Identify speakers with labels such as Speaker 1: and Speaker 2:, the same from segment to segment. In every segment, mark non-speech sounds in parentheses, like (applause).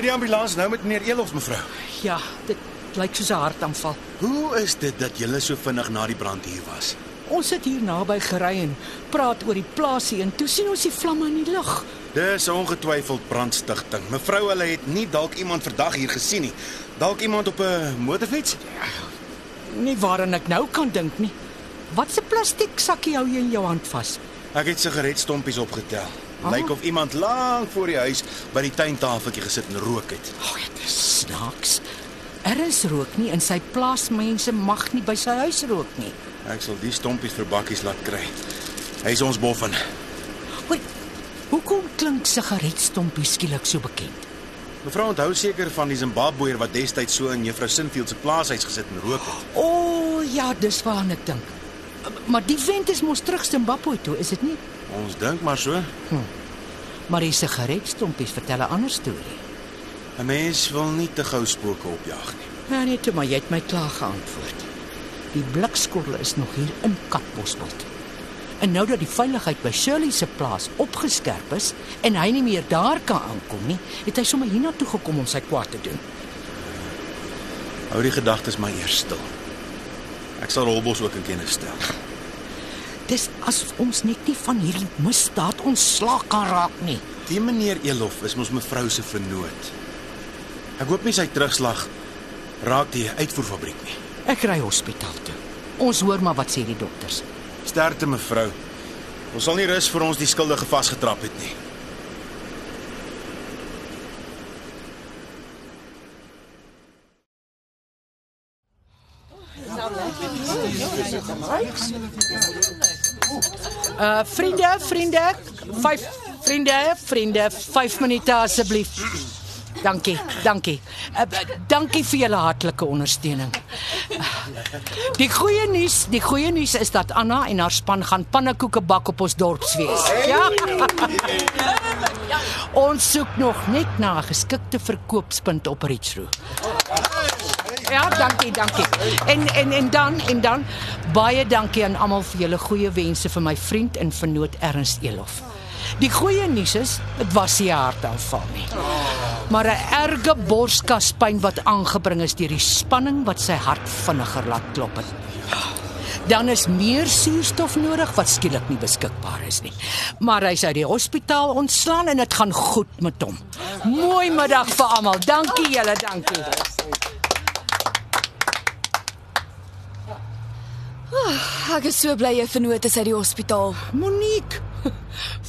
Speaker 1: Ry die ambulans nou met meneer Elof mevrou.
Speaker 2: Ja, dit lyk soos 'n hartaanval.
Speaker 1: Hoe is dit dat julle so vinnig na die brand hier was?
Speaker 2: Ons het hier naby gery en praat oor die plaasie en toe sien ons die vlamme in die lug.
Speaker 1: Dis ongetwyfeld brandstigting. Mevrou, hulle het nie dalk iemand vandag hier gesien nie. Dalk iemand op 'n motorfiets?
Speaker 2: Nie waaraan ek nou kan dink nie. Wat 'n plastiek sakkie hou jy in jou hand vas?
Speaker 1: Ek het sigaretstompies opgetel. Lyk of iemand lank voor die huis by die tuintafeltjie gesit en rook het.
Speaker 2: Ag, dit is snaaks. Er is rook nie in sy plaas. Mense mag nie by sy huis rook nie.
Speaker 1: Ek sal die stompies vir bakkies laat kry. Hy is ons boffin.
Speaker 2: Hoekom klink sigaretstompie skielik so bekend?
Speaker 1: Mevrou onthou seker van die Zimbabweër wat destyds so in Juffrou Sinfield se plaashuis gesit en rook het.
Speaker 2: O, oh, ja, dis waaraan ek dink. Maar die vent is mos terug Zimbabwe toe, is dit nie?
Speaker 1: Ons dink maar so.
Speaker 2: Maar die sigaretstompies vertel 'n ander storie.
Speaker 1: 'n Mens wil nie te gou spooke opjag nie.
Speaker 2: Ja, nee, toe maar jy het my klaar geantwoord. Die blikskorrel is nog hier in Katbosveld. En nou dat die veiligheid by Shirley se plaas opgeskerp is en hy nie meer daar kan aankom nie, het hy sommer hiernatoe gekom om sy kwaad te doen.
Speaker 1: Hou die gedagtes maar eers stil. Ek sal Rolbos ook in kennis stel.
Speaker 2: Dis asof ons net nie van hierdie misdaad ontslaak kan raak nie.
Speaker 1: Die meneer Elof is mos mevrou se vernoot. Ek hoop nie sy terugslag raak die uitvoerfabriek nie.
Speaker 2: Ek ry hospitaal toe. Ons hoor maar wat sê die dokters.
Speaker 1: Sterkte mevrou. Ons sal nie rus vir ons die skuldige vasgetrap het nie.
Speaker 2: Uh vriende, vriende, 5 vriende, vriende, 5 minute asseblief. Dankie, dankie. Uh, dankie vir julle hartlike ondersteuning. Die goeie nuus, die goeie nuus is dat Anna en haar span gaan pannekoeke bak op ons dorpsfees. Ja. (laughs) ons soek nog net na 'n geskikte verkoopspunt op Richroo. Ja, dankie, dankie. En en en dan en dan baie dankie aan almal vir julle goeie wense vir my vriend en vernoot Ernst Elof. Die goeie nuus is, dit was nie 'n hartaanval nie. Maar 'n erge borskaspyn wat aangebring is deur die spanning wat sy hart vinniger laat klop het. Dan is meer suurstof nodig wat skielik nie beskikbaar is nie. Maar hy's uit die hospitaal ontslaan en dit gaan goed met hom. Mooi middag vir almal. Dankie julle, dankie.
Speaker 3: Ek is so bly jy vernoot is uit die hospitaal.
Speaker 2: Monique, (laughs)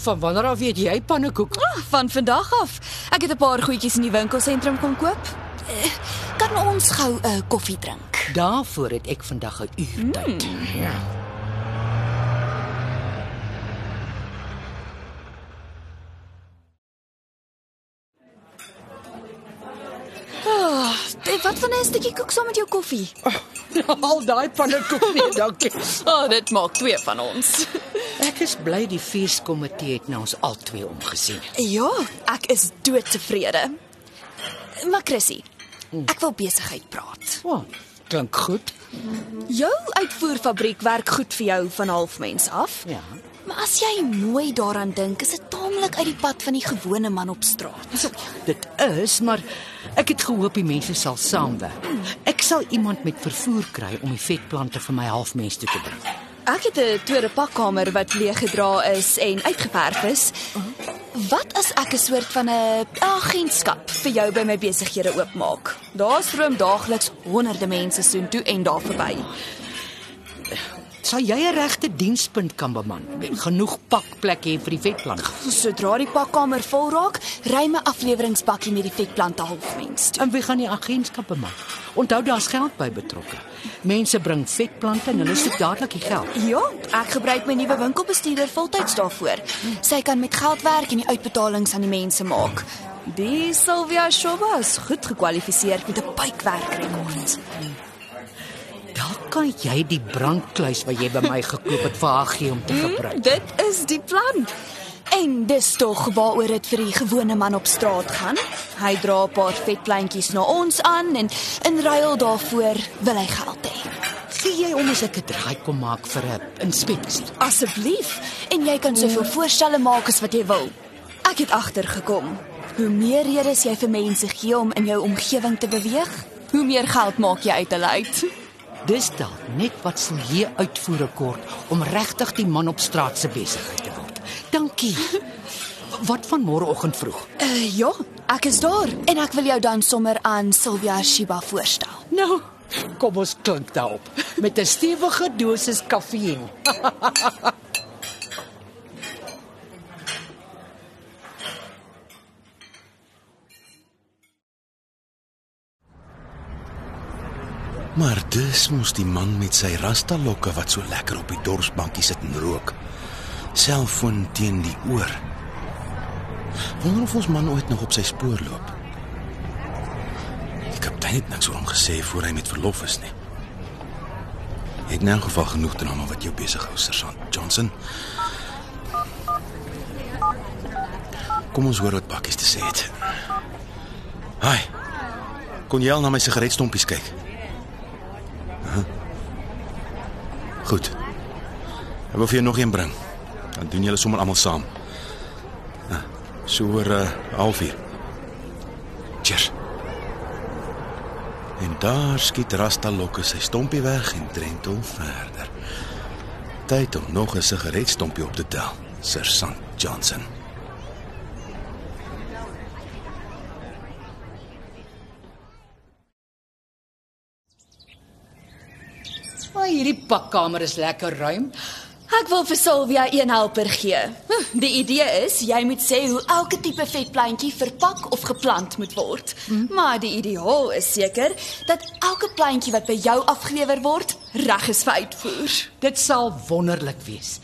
Speaker 2: van wanneer af weet jy pannekoek?
Speaker 3: Ah, Van vandag af. Ek het 'n paar goedjies in die winkelsentrum kom koop. Eh, Kan ons gou 'n uh, koffie drink?
Speaker 2: Daarvoor het ek vandag 'n uur tyd. Ja.
Speaker 3: Wat van 'n stukkie koek saam met jou koffie? (laughs)
Speaker 2: Al daai pannekoek nie, dankie.
Speaker 3: Ah, (laughs) oh, dit maak twee van ons. (laughs)
Speaker 2: Ek is bly die feeskomitee het na ons albei omgesien.
Speaker 3: Ja, ek is doodtevrede. Maar Chrissy, ek wil besigheid praat.
Speaker 2: O, oh, klink goed.
Speaker 3: Jou uitvoerfabriek werk goed vir jou van halfmens af.
Speaker 2: Ja.
Speaker 3: Maar as jy mooi daaraan dink, is dit taamlik uit die pad van die gewone man op straat.
Speaker 2: Dit is, maar ek het gehoop die mense sal saamwerk. Ek sal iemand met vervoer kry om die vetplante vir my halfmens toe te bring.
Speaker 3: Ek het 'n tweede pakkamer wat leeggedra is en uitgeverf is. Wat as ek 'n soort van 'n agentskap vir jou by my besighede oopmaak? Daar stroom daagliks honderde mense soontoe en daar verby.
Speaker 2: Sal jy 'n regte dienspunt kan beman. Genoeg pakplek hê vir die vetplant.
Speaker 3: Sodra die pakkamer vol raak, ry my afleweringsbakkie met die vetplante halfmens toe.
Speaker 2: En wie gaan die agentskap beman? Onthou daar's geld by betrokke. Mense bring vetplante en hulle soek dadelik die geld.
Speaker 3: Ja, ek gebruik my nuwe winkelbestuurder voltyds daarvoor. Sy kan met geld werk en die uitbetalings aan die mense maak. Die Sylvia Shoba is goed gekwalifiseer met 'n buikwerkrekord.
Speaker 2: Kan jy die brandkluis wat jy by my gekoop het vir haar gee om te gebruik.
Speaker 3: Dit is die plan. En dis tog waaroor dit vir die gewone man op straat gaan. Hy dra 'n paar vetpleintjies na ons aan en in ruil daarvoor wil hy geld hê.
Speaker 2: Gee jy om as ek 'n draai kom maak vir 'n inspeksie?
Speaker 3: Asseblief, en jy kan soveel voorstelle maak as wat jy wil. Ek het agtergekom. Hoe meer redes jy vir mense gee om in jou omgewing te beweeg, hoe meer geld maak jy uit hulle uit.
Speaker 2: Dis dalk net wat sal hier uitvoere kort om regtig die man op straat se besigheid te word. Dankie. (laughs) Wat van môreoggend vroeg?
Speaker 3: Uh ja, ek is daar en ek wil jou dan sommer aan Sylvia Shiba voorstel.
Speaker 2: Nou, kom ons klink daarop met 'n stewige dosis kaffiein. (laughs)
Speaker 1: Maar dis mos die man met sy rasta lokke wat so lekker op die dorpsbankie sit en rook. Selfoon teen die oor. Wonder of ons man ooit nog op sy spoor loop. Die kaptein het niks oor hom gesê voor hy met verlof is nie. Hy het elk geval genoeg te name wat jou besig hou, Sergeant Johnson. Kom ons hoor wat bakkies te sê het. Haai. Kon jy al na my sigaretstompies kyk? Goed. Ek wil vir jou nog een bring. Dan doen julle sommer almal saam. Ah, So oor 'n uh, halfuur. Cheers. En daar skiet Rasta Lokke sy stompie weg en drentel verder. Tyd om nog 'n sigaretstompie op te tel. Sergeant Johnson.
Speaker 2: Maar hierdie pakkamer is lekker ruim.
Speaker 3: Ek wil vir Sylvia een helper gee. Die idee is jy moet sê hoe elke tipe vetplantjie verpak of geplant moet word. Maar die ideaal is seker dat elke plantjie wat by jou afgelewer word, reg is vir uitvoer.
Speaker 2: Dit sal wonderlik wees.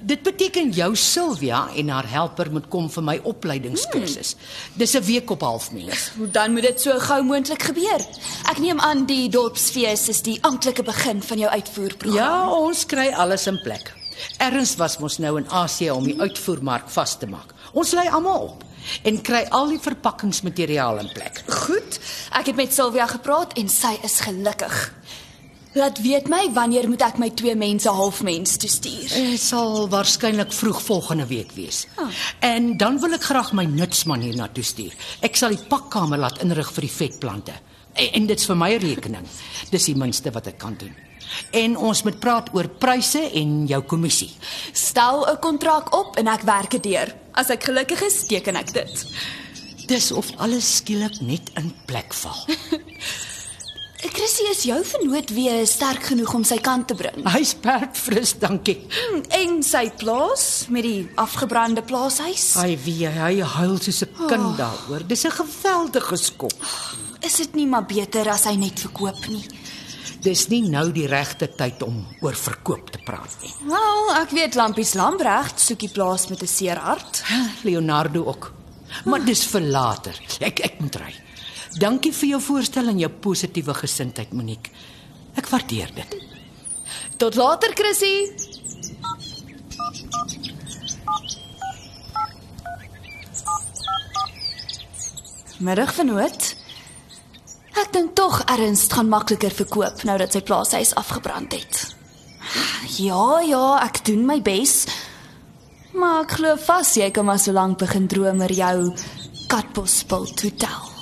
Speaker 2: Dit beteken jou Sylvia en haar helper moet kom vir my opleidingskursus. Dis 'n week op halfmens.
Speaker 3: Dan moet dit so gou moontlik gebeur. Ek neem aan die dorpsfees is die amptelike begin van jou uitvoerprogram.
Speaker 2: Ja, ons kry alles in plek. Ernst was mos nou in Asië om die uitvoermark vas te maak. Ons lei almal op en kry al die verpakkingsmateriaal in plek.
Speaker 3: Goed. Ek het met Sylvia gepraat en sy is gelukkig. Laat weet my wanneer moet ek my twee mense halfmens toe stuur.
Speaker 2: Dit sal waarskynlik vroeg volgende week wees.
Speaker 3: Ah.
Speaker 2: En dan wil ek graag my nutsman hiernatoe stuur. Ek sal die pakkamer laat inrig vir die vetplante. En, en dit's vir my rekening. Dis die minste wat ek kan doen. En ons moet praat oor pryse en jou kommissie.
Speaker 3: Stel 'n kontrak op en ek werk dit deur. As ek gelukkig is, teken ek dit.
Speaker 2: Dis of alles skielik net in plek val. (laughs)
Speaker 3: Chrissy is jou vernoot weer sterk genoeg om sy kant te bring.
Speaker 2: Hy's perdfris, dankie.
Speaker 3: Hmm, En sy plaas met die afgebrande plaashuis.
Speaker 2: Hy wie hy huil soos 'n kind daaroor. Dis 'n geweldige skok.
Speaker 3: Is dit nie maar beter as hy net verkoop nie?
Speaker 2: Dis nie nou die regte tyd om oor verkoop te praat nie.
Speaker 3: Wel, ek weet Lampies Lambregt soek die plaas met 'n seer hart.
Speaker 2: Leonardo ook. Maar dis vir later. Ek ek moet ry. Dankie vir jou voorstel en jou positiewe gesindheid, Monique. Ek waardeer dit.
Speaker 3: Tot later, Chrissy. Middag vernoot. Ek dink tog Ernst gaan makliker verkoop nou dat sy plaashuis afgebrand het. Ja, ja, ek doen my bes. Maar ek glo vas jy kan maar so lank begin droom oor jou katbospul hotel.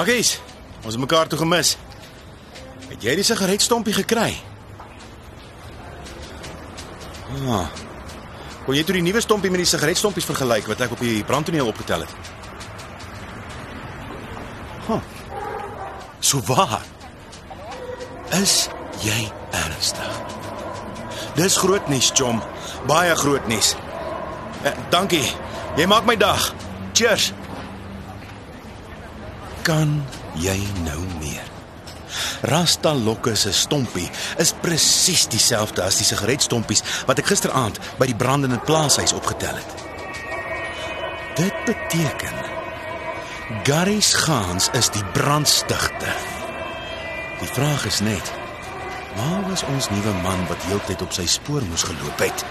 Speaker 1: Baggies, ons het mekaar toe gemis. Het jy die sigaretstompie gekry? Ah. Kon jy toe die nuwe stompie met die sigaretstompies vergelyk wat ek op die brandtoneel opgetel het? Huh. So waar. Is jy ernstig? Dis groot nuus, Chom. Baie groot nuus. Eh, dankie. Jy maak my dag. Cheers. Kan jy nou meer? Rasta Lokke se stompie is presies dieselfde as die sigaretstompies wat ek gisteraand by die brandende plaashuis opgetel het. Dit beteken Garys Gans is die brandstigter. Die vraag is net Waar was ons nuwe man wat heeltyd op sy spoor moes geloop het?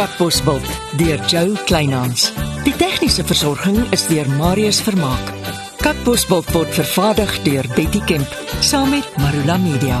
Speaker 4: Katbosveld deur Jo Kleinhans. Die tegniese versorging is deur Marius Vermaak. Katbosveld word vervaardig deur Betty Kemp saam met Marula Media.